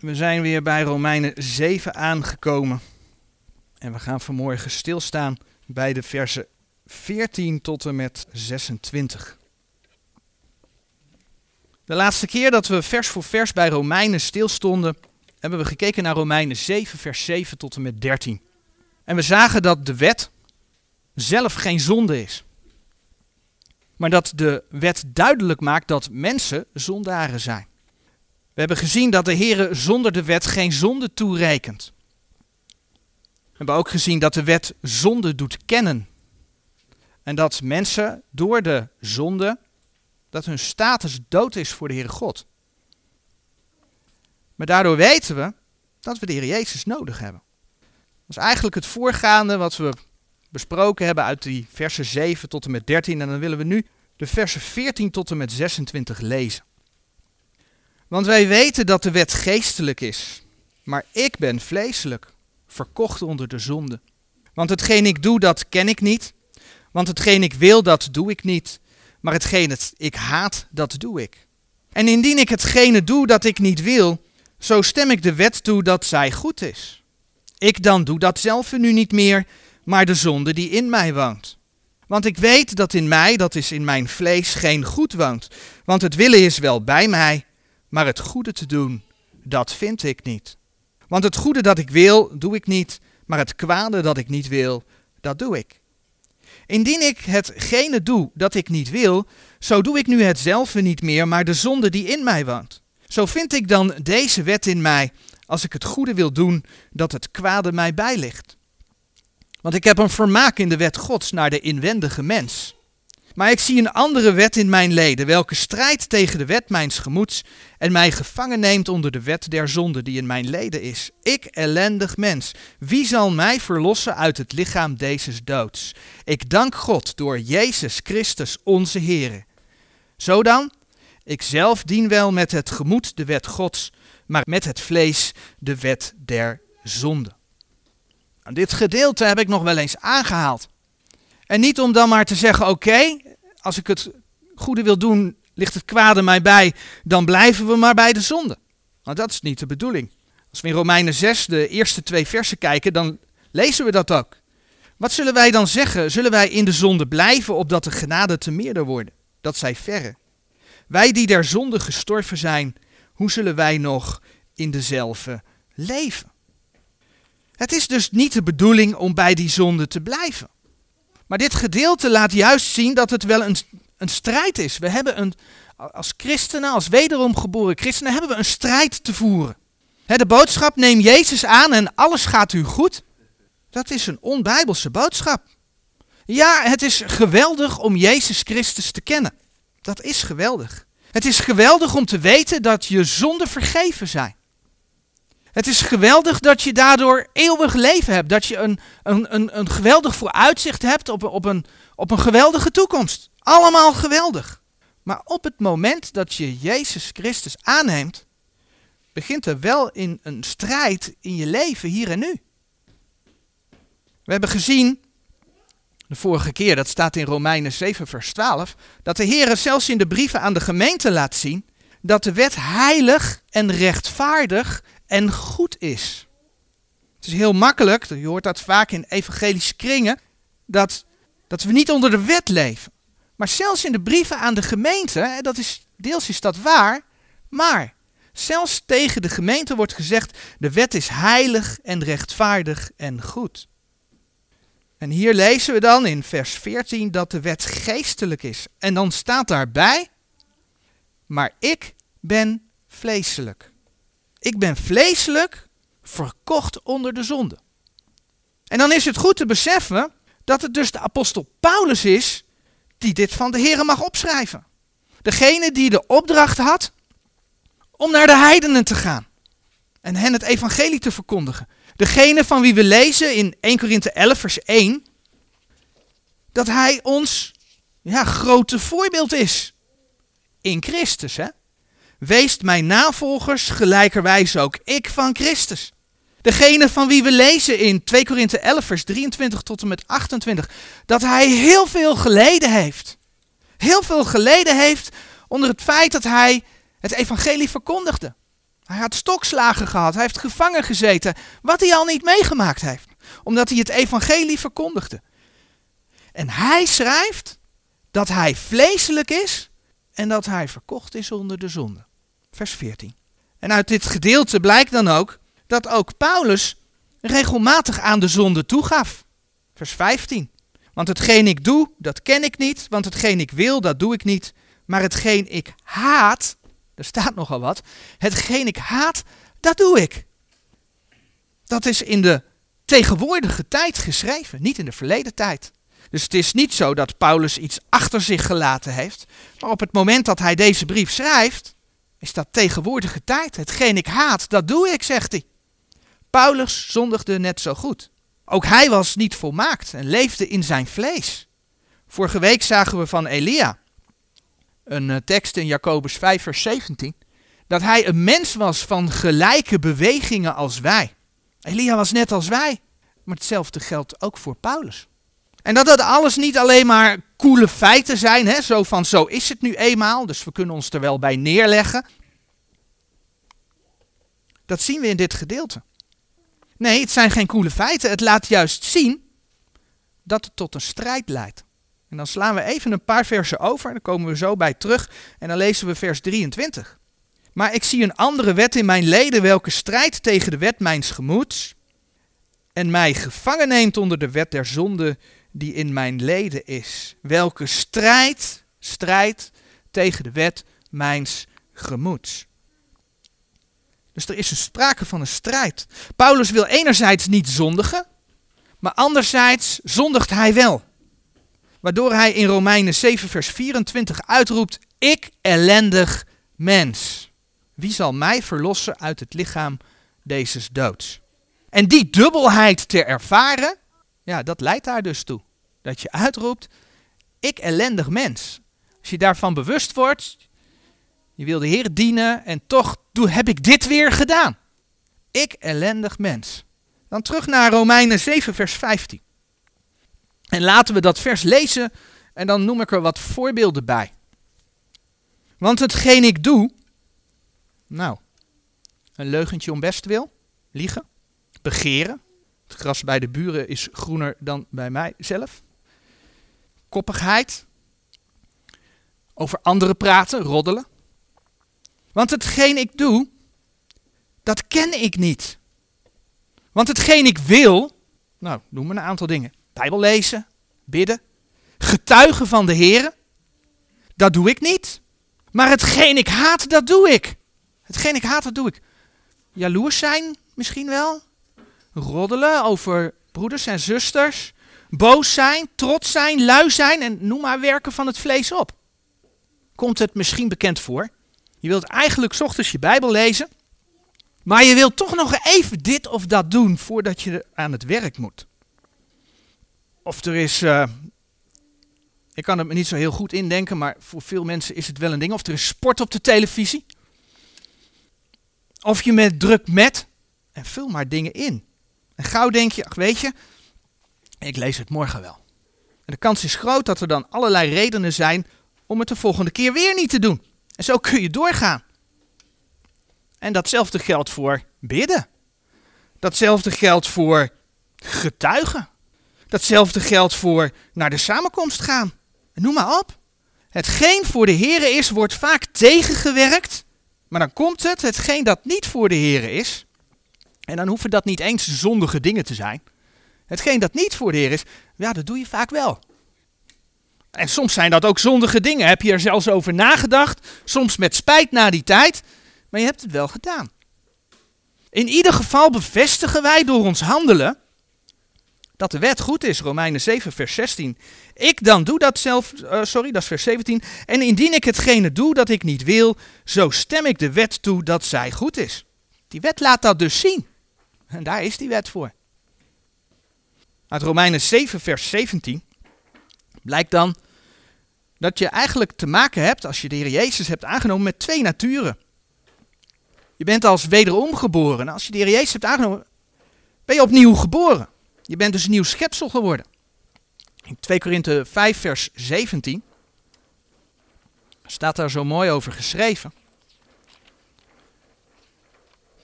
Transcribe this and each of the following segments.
We zijn weer bij Romeinen 7 aangekomen. En we gaan vanmorgen stilstaan bij de versen 14 tot en met 26. De laatste keer dat we vers voor vers bij Romeinen stilstonden, hebben we gekeken naar Romeinen 7, vers 7 tot en met 13. En we zagen dat de wet zelf geen zonde is. Maar dat de wet duidelijk maakt dat mensen zondaren zijn. We hebben gezien dat de Heer zonder de wet geen zonde toerekent. We hebben ook gezien dat de wet zonde doet kennen. En dat mensen door de zonde, dat hun status dood is voor de Heere God. Maar daardoor weten we dat we de Heer Jezus nodig hebben. Dat is eigenlijk het voorgaande wat we besproken hebben uit die versen 7 tot en met 13. En dan willen we nu de versen 14 tot en met 26 lezen. Want wij weten dat de wet geestelijk is, maar ik ben vleeselijk, verkocht onder de zonde. Want hetgeen ik doe, dat ken ik niet. Want hetgeen ik wil, dat doe ik niet. Maar hetgeen het ik haat, dat doe ik. En indien ik hetgene doe dat ik niet wil, zo stem ik de wet toe dat zij goed is. Ik dan doe dat nu niet meer, maar de zonde die in mij woont. Want ik weet dat in mij, dat is in mijn vlees, geen goed woont. Want het willen is wel bij mij, maar het goede te doen, dat vind ik niet. Want het goede dat ik wil, doe ik niet, maar het kwade dat ik niet wil, dat doe ik. Indien ik hetgene doe dat ik niet wil, zo doe ik nu hetzelfde niet meer, maar de zonde die in mij woont. Zo vind ik dan deze wet in mij, als ik het goede wil doen, dat het kwade mij bijligt. Want ik heb een vermaak in de wet Gods naar de inwendige mens. Maar ik zie een andere wet in mijn leden, welke strijdt tegen de wet mijns gemoeds en mij gevangen neemt onder de wet der zonde die in mijn leden is. Ik, ellendig mens, wie zal mij verlossen uit het lichaam deze doods? Ik dank God door Jezus Christus onze Heer. Zo dan, ik zelf dien wel met het gemoed de wet Gods, maar met het vlees de wet der zonde. Dit gedeelte heb ik nog wel eens aangehaald. En niet om dan maar te zeggen: oké, als ik het goede wil doen, ligt het kwade mij bij, dan blijven we maar bij de zonde. Want dat is niet de bedoeling. Als we in Romeinen 6 de eerste twee versen kijken, dan lezen we dat ook. Wat zullen wij dan zeggen? Zullen wij in de zonde blijven, opdat de genade te meerder worden? Dat zij verre. Wij die der zonde gestorven zijn, hoe zullen wij nog in dezelfde leven? Het is dus niet de bedoeling om bij die zonde te blijven. Maar dit gedeelte laat juist zien dat het wel een, een strijd is. We hebben een, als christenen, als wederom geboren christenen, hebben we een strijd te voeren. de boodschap neem Jezus aan en alles gaat u goed. Dat is een onbijbelse boodschap. Ja, het is geweldig om Jezus Christus te kennen. Dat is geweldig. Het is geweldig om te weten dat je zonden vergeven zijn. Het is geweldig dat je daardoor eeuwig leven hebt. Dat je een, een, een, een geweldig vooruitzicht hebt op, op, een, op een geweldige toekomst. Allemaal geweldig. Maar op het moment dat je Jezus Christus aanneemt, begint er wel in een strijd in je leven hier en nu. We hebben gezien, de vorige keer, dat staat in Romeinen 7, vers 12, dat de Heer zelfs in de brieven aan de gemeente laat zien dat de wet heilig en rechtvaardig en goed is. Het is heel makkelijk, je hoort dat vaak in evangelische kringen, dat, dat we niet onder de wet leven. Maar zelfs in de brieven aan de gemeente, dat is, deels is dat waar, maar zelfs tegen de gemeente wordt gezegd, de wet is heilig en rechtvaardig en goed. En hier lezen we dan in vers 14 dat de wet geestelijk is. En dan staat daarbij, maar ik ben vleeselijk. Ik ben vleeselijk verkocht onder de zonde. En dan is het goed te beseffen dat het dus de apostel Paulus is die dit van de Heer mag opschrijven. Degene die de opdracht had om naar de heidenen te gaan en hen het evangelie te verkondigen. Degene van wie we lezen in 1 Korinthe 11 vers 1 dat hij ons ja, grote voorbeeld is in Christus. Hè? Weest mijn navolgers, gelijkerwijs ook ik van Christus. Degene van wie we lezen in 2 Korinthe 11, vers 23 tot en met 28, dat hij heel veel geleden heeft. Heel veel geleden heeft onder het feit dat hij het evangelie verkondigde. Hij had stokslagen gehad, hij heeft gevangen gezeten, wat hij al niet meegemaakt heeft, omdat hij het evangelie verkondigde. En hij schrijft dat hij vleeselijk is en dat hij verkocht is onder de zonde. Vers 14. En uit dit gedeelte blijkt dan ook dat ook Paulus regelmatig aan de zonde toegaf. Vers 15. Want hetgeen ik doe, dat ken ik niet, want hetgeen ik wil, dat doe ik niet. Maar hetgeen ik haat, er staat nogal wat, hetgeen ik haat, dat doe ik. Dat is in de tegenwoordige tijd geschreven, niet in de verleden tijd. Dus het is niet zo dat Paulus iets achter zich gelaten heeft, maar op het moment dat hij deze brief schrijft, is dat tegenwoordige tijd. Hetgeen ik haat, dat doe ik, zegt hij. Paulus zondigde net zo goed. Ook hij was niet volmaakt en leefde in zijn vlees. Vorige week zagen we van Elia, een eh, tekst in Jacobus 5, vers 17, dat hij een mens was van gelijke bewegingen als wij. Elia was net als wij, maar hetzelfde geldt ook voor Paulus. En dat dat alles niet alleen maar coole feiten zijn, hè, zo van zo is het nu eenmaal, dus we kunnen ons er wel bij neerleggen. Dat zien we in dit gedeelte. Nee, het zijn geen coole feiten. Het laat juist zien dat het tot een strijd leidt. En dan slaan we even een paar versen over, dan komen we zo bij terug en dan lezen we vers 23. Maar ik zie een andere wet in mijn leden, welke strijd tegen de wet mijns gemoeds en mij gevangen neemt onder de wet der zonde die in mijn leden is. Welke strijd, strijd tegen de wet mijns gemoeds. Dus er is een sprake van een strijd. Paulus wil enerzijds niet zondigen, maar anderzijds zondigt hij wel. Waardoor hij in Romeinen 7 vers 24 uitroept, ik ellendig mens. Wie zal mij verlossen uit het lichaam deze doods? En die dubbelheid te ervaren, ja, dat leidt daar dus toe. Dat je uitroept, ik ellendig mens. Als je daarvan bewust wordt, je wil de Heer dienen en toch doe, heb ik dit weer gedaan. Ik ellendig mens. Dan terug naar Romeinen 7, vers 15. En laten we dat vers lezen en dan noem ik er wat voorbeelden bij. Want hetgeen ik doe, nou, een leugentje om best wil, liegen, begeren. Het gras bij de buren is groener dan bij mijzelf. Koppigheid. Over anderen praten, roddelen. Want hetgeen ik doe, dat ken ik niet. Want hetgeen ik wil, nou, noem maar een aantal dingen. Bijbel lezen, bidden, getuigen van de Heer, dat doe ik niet. Maar hetgeen ik haat, dat doe ik. Hetgeen ik haat, dat doe ik. Jaloers zijn misschien wel. Roddelen over broeders en zusters. Boos zijn, trots zijn, lui zijn en noem maar werken van het vlees op. Komt het misschien bekend voor? Je wilt eigenlijk ochtends je Bijbel lezen, maar je wilt toch nog even dit of dat doen voordat je aan het werk moet. Of er is, uh, ik kan het me niet zo heel goed indenken, maar voor veel mensen is het wel een ding. Of er is sport op de televisie. Of je met druk met. En vul maar dingen in. En gauw denk je, ach weet je, ik lees het morgen wel. En de kans is groot dat er dan allerlei redenen zijn om het de volgende keer weer niet te doen. En zo kun je doorgaan. En datzelfde geldt voor bidden. Datzelfde geldt voor getuigen. Datzelfde geldt voor naar de samenkomst gaan. Noem maar op. Hetgeen voor de Here is, wordt vaak tegengewerkt. Maar dan komt het, hetgeen dat niet voor de Here is. En dan hoeven dat niet eens zondige dingen te zijn. Hetgeen dat niet voor de Heer is, ja, dat doe je vaak wel. En soms zijn dat ook zondige dingen. Heb je er zelfs over nagedacht? Soms met spijt na die tijd. Maar je hebt het wel gedaan. In ieder geval bevestigen wij door ons handelen dat de wet goed is. Romeinen 7, vers 16. Ik dan doe dat zelf, uh, sorry, dat is vers 17. En indien ik hetgene doe dat ik niet wil, zo stem ik de wet toe dat zij goed is. Die wet laat dat dus zien. En daar is die wet voor. Uit Romeinen 7, vers 17 blijkt dan dat je eigenlijk te maken hebt, als je de Heer Jezus hebt aangenomen, met twee naturen. Je bent als wederom geboren. Als je de Heer Jezus hebt aangenomen, ben je opnieuw geboren. Je bent dus een nieuw schepsel geworden. In 2 Korinthe 5, vers 17 staat daar zo mooi over geschreven.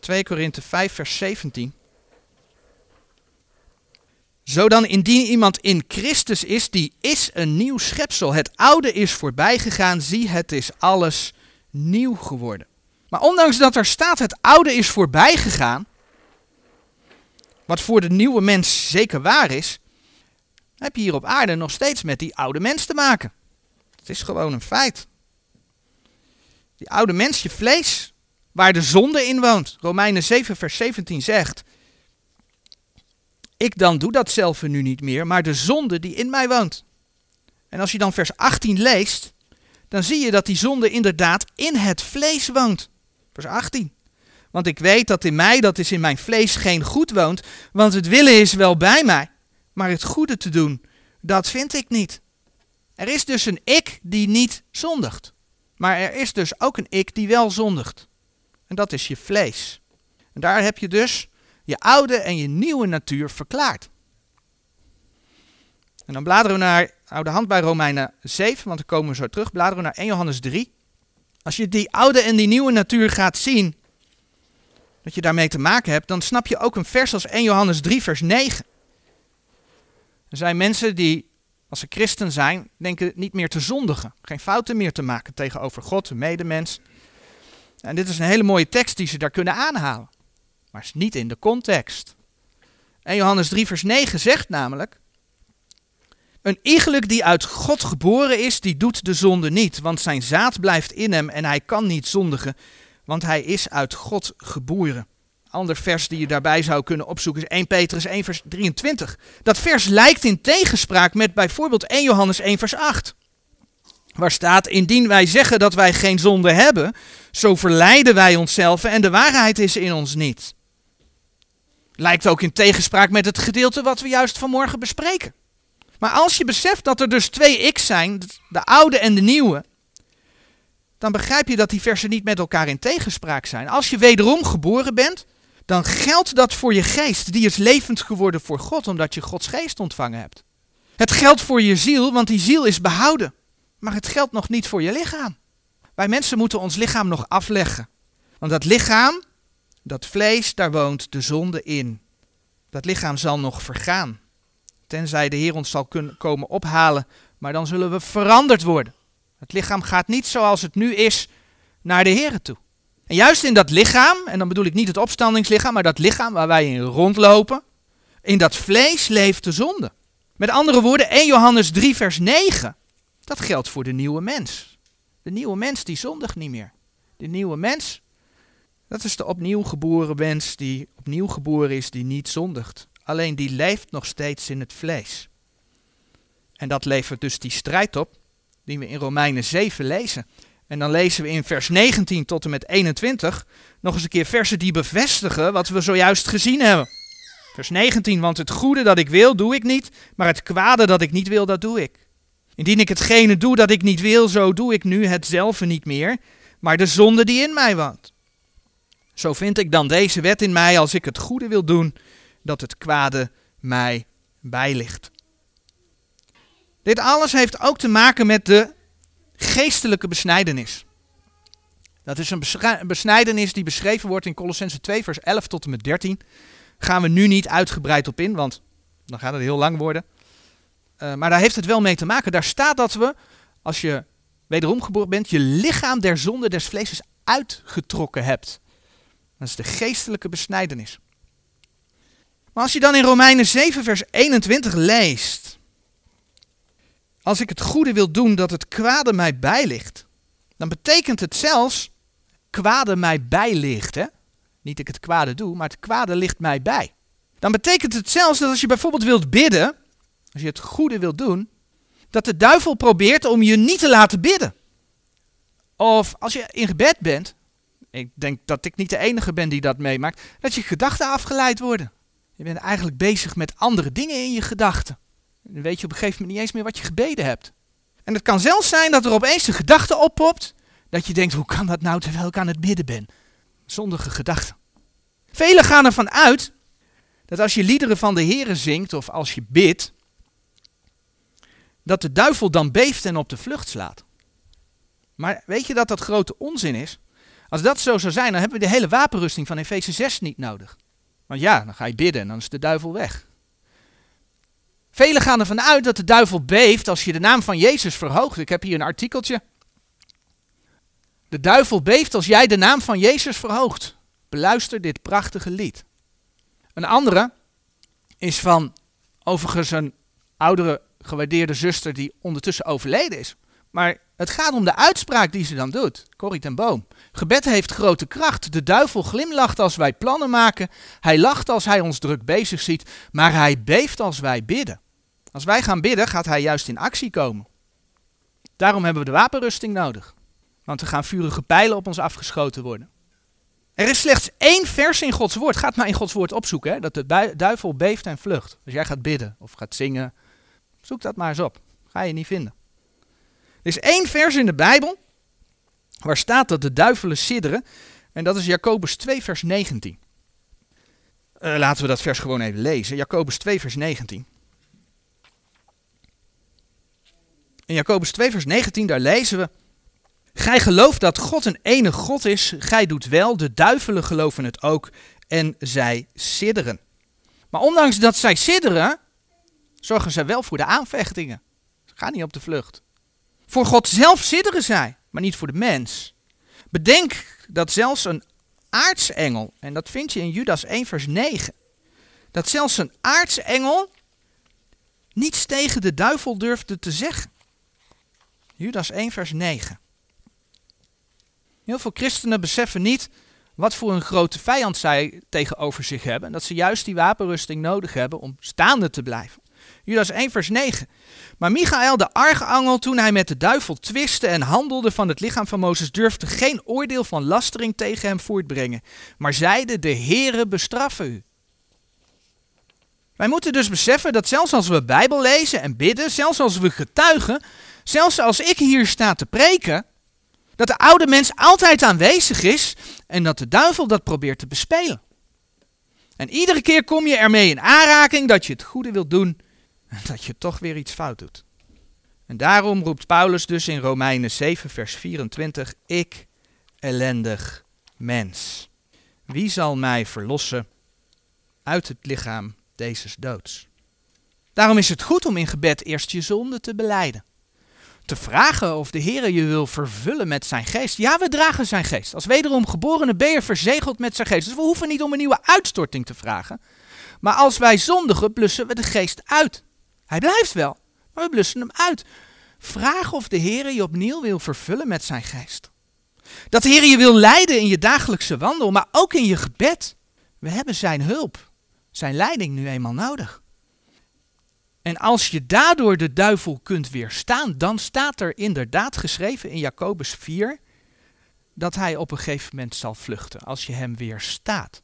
2 Korinthe 5, vers 17. Zo dan, indien iemand in Christus is, die is een nieuw schepsel. Het oude is voorbij gegaan, zie, het is alles nieuw geworden. Maar ondanks dat er staat, het oude is voorbij gegaan, wat voor de nieuwe mens zeker waar is, heb je hier op aarde nog steeds met die oude mens te maken. Het is gewoon een feit. Die oude mens, je vlees, waar de zonde in woont. Romeinen 7, vers 17 zegt: Ik dan doe dat zelf nu niet meer, maar de zonde die in mij woont. En als je dan vers 18 leest, dan zie je dat die zonde inderdaad in het vlees woont. Vers 18. Want ik weet dat in mij, dat is in mijn vlees, geen goed woont, want het willen is wel bij mij, maar het goede te doen, dat vind ik niet. Er is dus een ik die niet zondigt. Maar er is dus ook een ik die wel zondigt. En dat is je vlees. En daar heb je dus je oude en je nieuwe natuur verklaard. En dan bladeren we naar, oude hand bij Romeinen 7, want dan komen we zo terug. Bladeren we naar 1 Johannes 3. Als je die oude en die nieuwe natuur gaat zien, dat je daarmee te maken hebt, dan snap je ook een vers als 1 Johannes 3, vers 9. Er zijn mensen die, als ze christen zijn, denken niet meer te zondigen. Geen fouten meer te maken tegenover God, de medemens. En dit is een hele mooie tekst die ze daar kunnen aanhalen. Maar is niet in de context. 1 Johannes 3, vers 9 zegt namelijk. Een iegelijk die uit God geboren is, die doet de zonde niet, want zijn zaad blijft in hem en hij kan niet zondigen, want hij is uit God geboren. Ander vers die je daarbij zou kunnen opzoeken is 1 Petrus 1 vers 23. Dat vers lijkt in tegenspraak met bijvoorbeeld 1 Johannes 1 vers 8. Waar staat, indien wij zeggen dat wij geen zonde hebben, zo verleiden wij onszelf en de waarheid is in ons niet. Lijkt ook in tegenspraak met het gedeelte wat we juist vanmorgen bespreken. Maar als je beseft dat er dus twee x zijn, de oude en de nieuwe, dan begrijp je dat die versen niet met elkaar in tegenspraak zijn. Als je wederom geboren bent, dan geldt dat voor je geest. Die is levend geworden voor God, omdat je Gods geest ontvangen hebt. Het geldt voor je ziel, want die ziel is behouden. Maar het geldt nog niet voor je lichaam. Wij mensen moeten ons lichaam nog afleggen. Want dat lichaam, dat vlees, daar woont de zonde in. Dat lichaam zal nog vergaan. Tenzij de Heer ons zal kunnen komen ophalen, maar dan zullen we veranderd worden. Het lichaam gaat niet zoals het nu is naar de Heer toe. En juist in dat lichaam, en dan bedoel ik niet het opstandingslichaam, maar dat lichaam waar wij in rondlopen, in dat vlees leeft de zonde. Met andere woorden, 1 Johannes 3, vers 9, dat geldt voor de nieuwe mens. De nieuwe mens die zondigt niet meer. De nieuwe mens, dat is de opnieuw geboren mens die opnieuw geboren is, die niet zondigt. Alleen die leeft nog steeds in het vlees. En dat levert dus die strijd op, die we in Romeinen 7 lezen. En dan lezen we in vers 19 tot en met 21 nog eens een keer versen die bevestigen wat we zojuist gezien hebben. Vers 19, want het goede dat ik wil, doe ik niet, maar het kwade dat ik niet wil, dat doe ik. Indien ik hetgene doe dat ik niet wil, zo doe ik nu hetzelfde niet meer, maar de zonde die in mij woont. Zo vind ik dan deze wet in mij, als ik het goede wil doen, dat het kwade mij bijligt. Dit alles heeft ook te maken met de geestelijke besnijdenis. Dat is een besnijdenis die beschreven wordt in Colossense 2, vers 11 tot en met 13. Gaan we nu niet uitgebreid op in, want dan gaat het heel lang worden. Uh, maar daar heeft het wel mee te maken. Daar staat dat we, als je wederom geboren bent, je lichaam der zonde des vlees uitgetrokken hebt. Dat is de geestelijke besnijdenis. Maar als je dan in Romeinen 7, vers 21 leest, als ik het goede wil doen dat het kwade mij bijligt, dan betekent het zelfs kwade mij bijligt. Hè? Niet ik het kwade doe, maar het kwade ligt mij bij. Dan betekent het zelfs dat als je bijvoorbeeld wilt bidden, als je het goede wilt doen, dat de duivel probeert om je niet te laten bidden. Of als je in gebed bent, ik denk dat ik niet de enige ben die dat meemaakt, dat je gedachten afgeleid worden. Je bent eigenlijk bezig met andere dingen in je gedachten. Dan weet je op een gegeven moment niet eens meer wat je gebeden hebt. En het kan zelfs zijn dat er opeens een gedachte oppopt, dat je denkt, hoe kan dat nou terwijl ik aan het bidden ben? Zondige gedachten. Velen gaan ervan uit dat als je liederen van de Here zingt of als je bidt, dat de duivel dan beeft en op de vlucht slaat. Maar weet je dat dat grote onzin is? Als dat zo zou zijn, dan hebben we de hele wapenrusting van Efeze 6 niet nodig. Want ja, dan ga je bidden en dan is de duivel weg. Velen gaan ervan uit dat de duivel beeft als je de naam van Jezus verhoogt. Ik heb hier een artikeltje. De duivel beeft als jij de naam van Jezus verhoogt. Beluister dit prachtige lied. Een andere is van overigens een oudere gewaardeerde zuster die ondertussen overleden is. Maar het gaat om de uitspraak die ze dan doet. Corrie ten Boom. Gebed heeft grote kracht. De duivel glimlacht als wij plannen maken. Hij lacht als hij ons druk bezig ziet. Maar hij beeft als wij bidden. Als wij gaan bidden, gaat hij juist in actie komen. Daarom hebben we de wapenrusting nodig. Want er gaan vurige pijlen op ons afgeschoten worden. Er is slechts één vers in Gods woord. Gaat maar in Gods woord opzoeken. Hè? Dat de duivel beeft en vlucht. Als jij gaat bidden of gaat zingen. Zoek dat maar eens op. Ga je niet vinden. Er is één vers in de Bijbel. Waar staat dat de duivelen sidderen. En dat is Jacobus 2 vers 19. Uh, eh, laten we dat vers gewoon even lezen. Jacobus 2 vers 19. In Jacobus 2 vers 19 daar lezen we. Gij gelooft dat God een ene God is, gij doet wel, de duivelen geloven het ook en zij sidderen. Maar ondanks dat zij sidderen, zorgen zij wel voor de aanvechtingen. Ze gaan niet op de vlucht. Voor God zelf sidderen zij, maar niet voor de mens. Bedenk dat zelfs een aartsengel, en dat vind je in Judas 1 vers 9, dat zelfs een aartsengel niets tegen de duivel durfde te zeggen. Judas 1 vers 9. Heel veel christenen beseffen niet wat voor een grote vijand zij tegenover zich hebben. En dat ze juist die wapenrusting nodig hebben om staande te blijven. Judas 1 vers 9. Maar Michael de archangel, toen hij met de duivel twiste en handelde van het lichaam van Mozes, durfde geen oordeel van lastering tegen hem voortbrengen. Maar zeide, de Heere bestraffen u. Wij moeten dus beseffen dat zelfs als we Bijbel lezen en bidden, zelfs als we getuigen, zelfs als ik hier sta te preken, dat de oude mens altijd aanwezig is en dat de duivel dat probeert te bespelen. En iedere keer kom je ermee in aanraking dat je het goede wilt doen en dat je toch weer iets fout doet. En daarom roept Paulus dus in Romeinen 7, vers 24: Ik, ellendig mens, wie zal mij verlossen uit het lichaam deze doods? Daarom is het goed om in gebed eerst je zonde te beleiden te vragen of de Heer je wil vervullen met zijn geest. Ja, we dragen zijn geest. Als wederom geborene ben je verzegeld met zijn geest. Dus we hoeven niet om een nieuwe uitstorting te vragen. Maar als wij zondigen, blussen we de geest uit. Hij blijft wel, maar we blussen hem uit. Vraag of de Heer je opnieuw wil vervullen met zijn geest. Dat de Heer je wil leiden in je dagelijkse wandel, maar ook in je gebed. We hebben zijn hulp, zijn leiding nu eenmaal nodig. En als je daardoor de duivel kunt weerstaan, dan staat er inderdaad geschreven in Jacobus 4 dat hij op een gegeven moment zal vluchten als je hem weerstaat.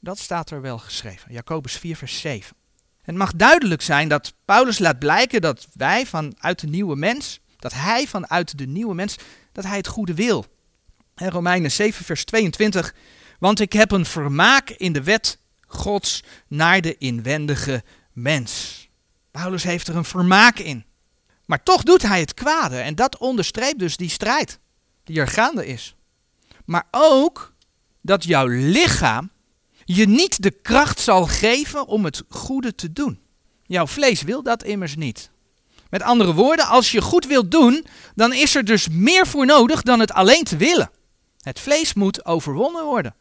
Dat staat er wel geschreven, Jacobus 4 vers 7. Het mag duidelijk zijn dat Paulus laat blijken dat wij vanuit de nieuwe mens, dat hij vanuit de nieuwe mens, dat hij het goede wil. En Romeinen 7 vers 22, want ik heb een vermaak in de wet Gods naar de inwendige mens. Paulus heeft er een vermaak in. Maar toch doet hij het kwade en dat onderstreept dus die strijd die er gaande is. Maar ook dat jouw lichaam je niet de kracht zal geven om het goede te doen. Jouw vlees wil dat immers niet. Met andere woorden, als je goed wilt doen, dan is er dus meer voor nodig dan het alleen te willen. Het vlees moet overwonnen worden.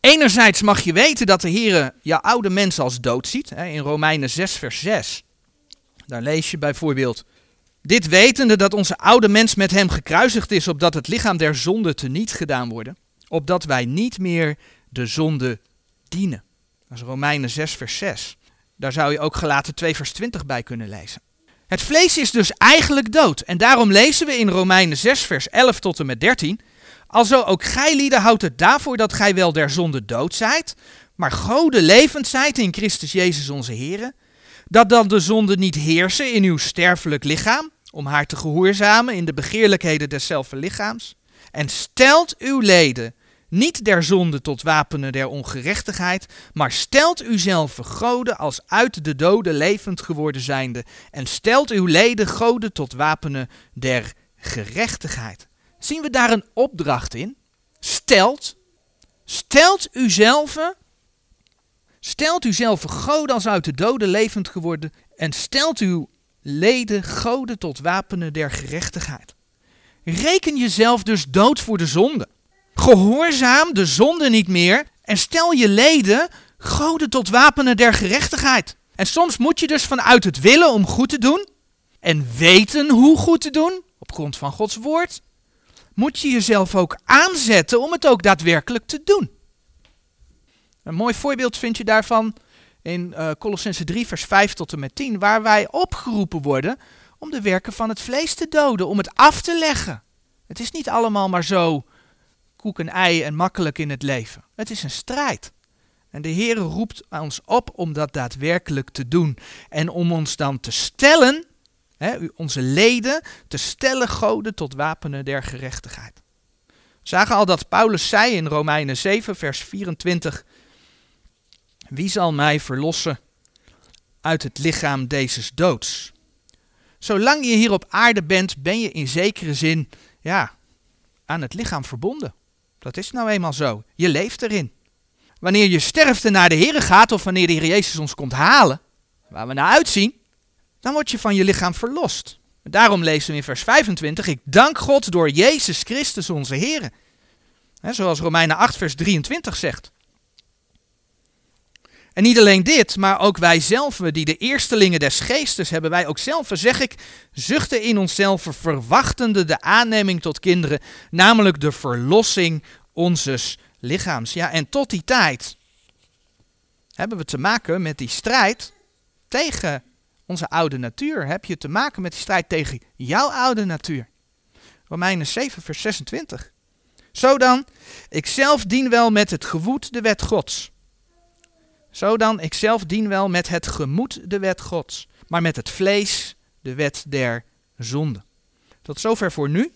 Enerzijds mag je weten dat de Heer jouw oude mens als dood ziet. In Romeinen 6, vers 6. Daar lees je bijvoorbeeld. Dit wetende dat onze oude mens met hem gekruisigd is, opdat het lichaam der zonde teniet gedaan worden. Opdat wij niet meer de zonde dienen. Dat is Romeinen 6, vers 6. Daar zou je ook gelaten 2, vers 20 bij kunnen lezen. Het vlees is dus eigenlijk dood. En daarom lezen we in Romeinen 6, vers 11 tot en met 13. Alzo ook gij lieden houdt het daarvoor dat gij wel der zonde dood zijt, maar gode levend zijt in Christus Jezus onze Here, dat dan de zonde niet heersen in uw sterfelijk lichaam, om haar te gehoorzamen in de begeerlijkheden deszelfde lichaams, en stelt uw leden niet der zonde tot wapenen der ongerechtigheid, maar stelt uzelf goden als uit de doden levend geworden zijnde, en stelt uw leden goden tot wapenen der gerechtigheid. zien we daar een opdracht in. Stelt, stelt uzelf, stelt uzelf God als uit de doden levend geworden en stelt uw leden goden tot wapenen der gerechtigheid. Reken jezelf dus dood voor de zonde. Gehoorzaam de zonde niet meer en stel je leden goden tot wapenen der gerechtigheid. En soms moet je dus vanuit het willen om goed te doen en weten hoe goed te doen, op grond van Gods woord, moet je jezelf ook aanzetten om het ook daadwerkelijk te doen. Een mooi voorbeeld vind je daarvan in uh, Colossense 3, vers 5 tot en met 10, waar wij opgeroepen worden om de werken van het vlees te doden, om het af te leggen. Het is niet allemaal maar zo koek en ei en makkelijk in het leven. Het is een strijd. En de Heer roept ons op om dat daadwerkelijk te doen. En om ons dan te stellen, hè, onze leden, te stellen goden tot wapenen der gerechtigheid. We zagen al dat Paulus zei in Romeinen 7, vers 24. Wie zal mij verlossen uit het lichaam deze doods? Zolang je hier op aarde bent, ben je in zekere zin ja, aan het lichaam verbonden. Dat is nou eenmaal zo. Je leeft erin. Wanneer je sterft en naar de Heer gaat, of wanneer de Heer Jezus ons komt halen, waar we naar uitzien, dan word je van je lichaam verlost. Daarom lezen we in vers 25, ik dank God door Jezus Christus onze Heer. zoals Romeinen 8 vers 23 zegt. En niet alleen dit, maar ook wij zelf, die de eerstelingen des geestes hebben, wij ook zelf, zeg ik, zuchten in onszelf, verwachtende de aanneming tot kinderen, namelijk de verlossing onzes lichaams. Ja, en tot die tijd hebben we te maken met die strijd tegen onze oude natuur. Heb je te maken met die strijd tegen jouw oude natuur. Romeinen 7, vers 26. Zo dan, ik zelf dien wel met het gewoed de wet Gods. Zo dan, ik zelf dien wel met het gemoed de wet Gods, maar met het vlees de wet der zonde. Tot zover voor nu.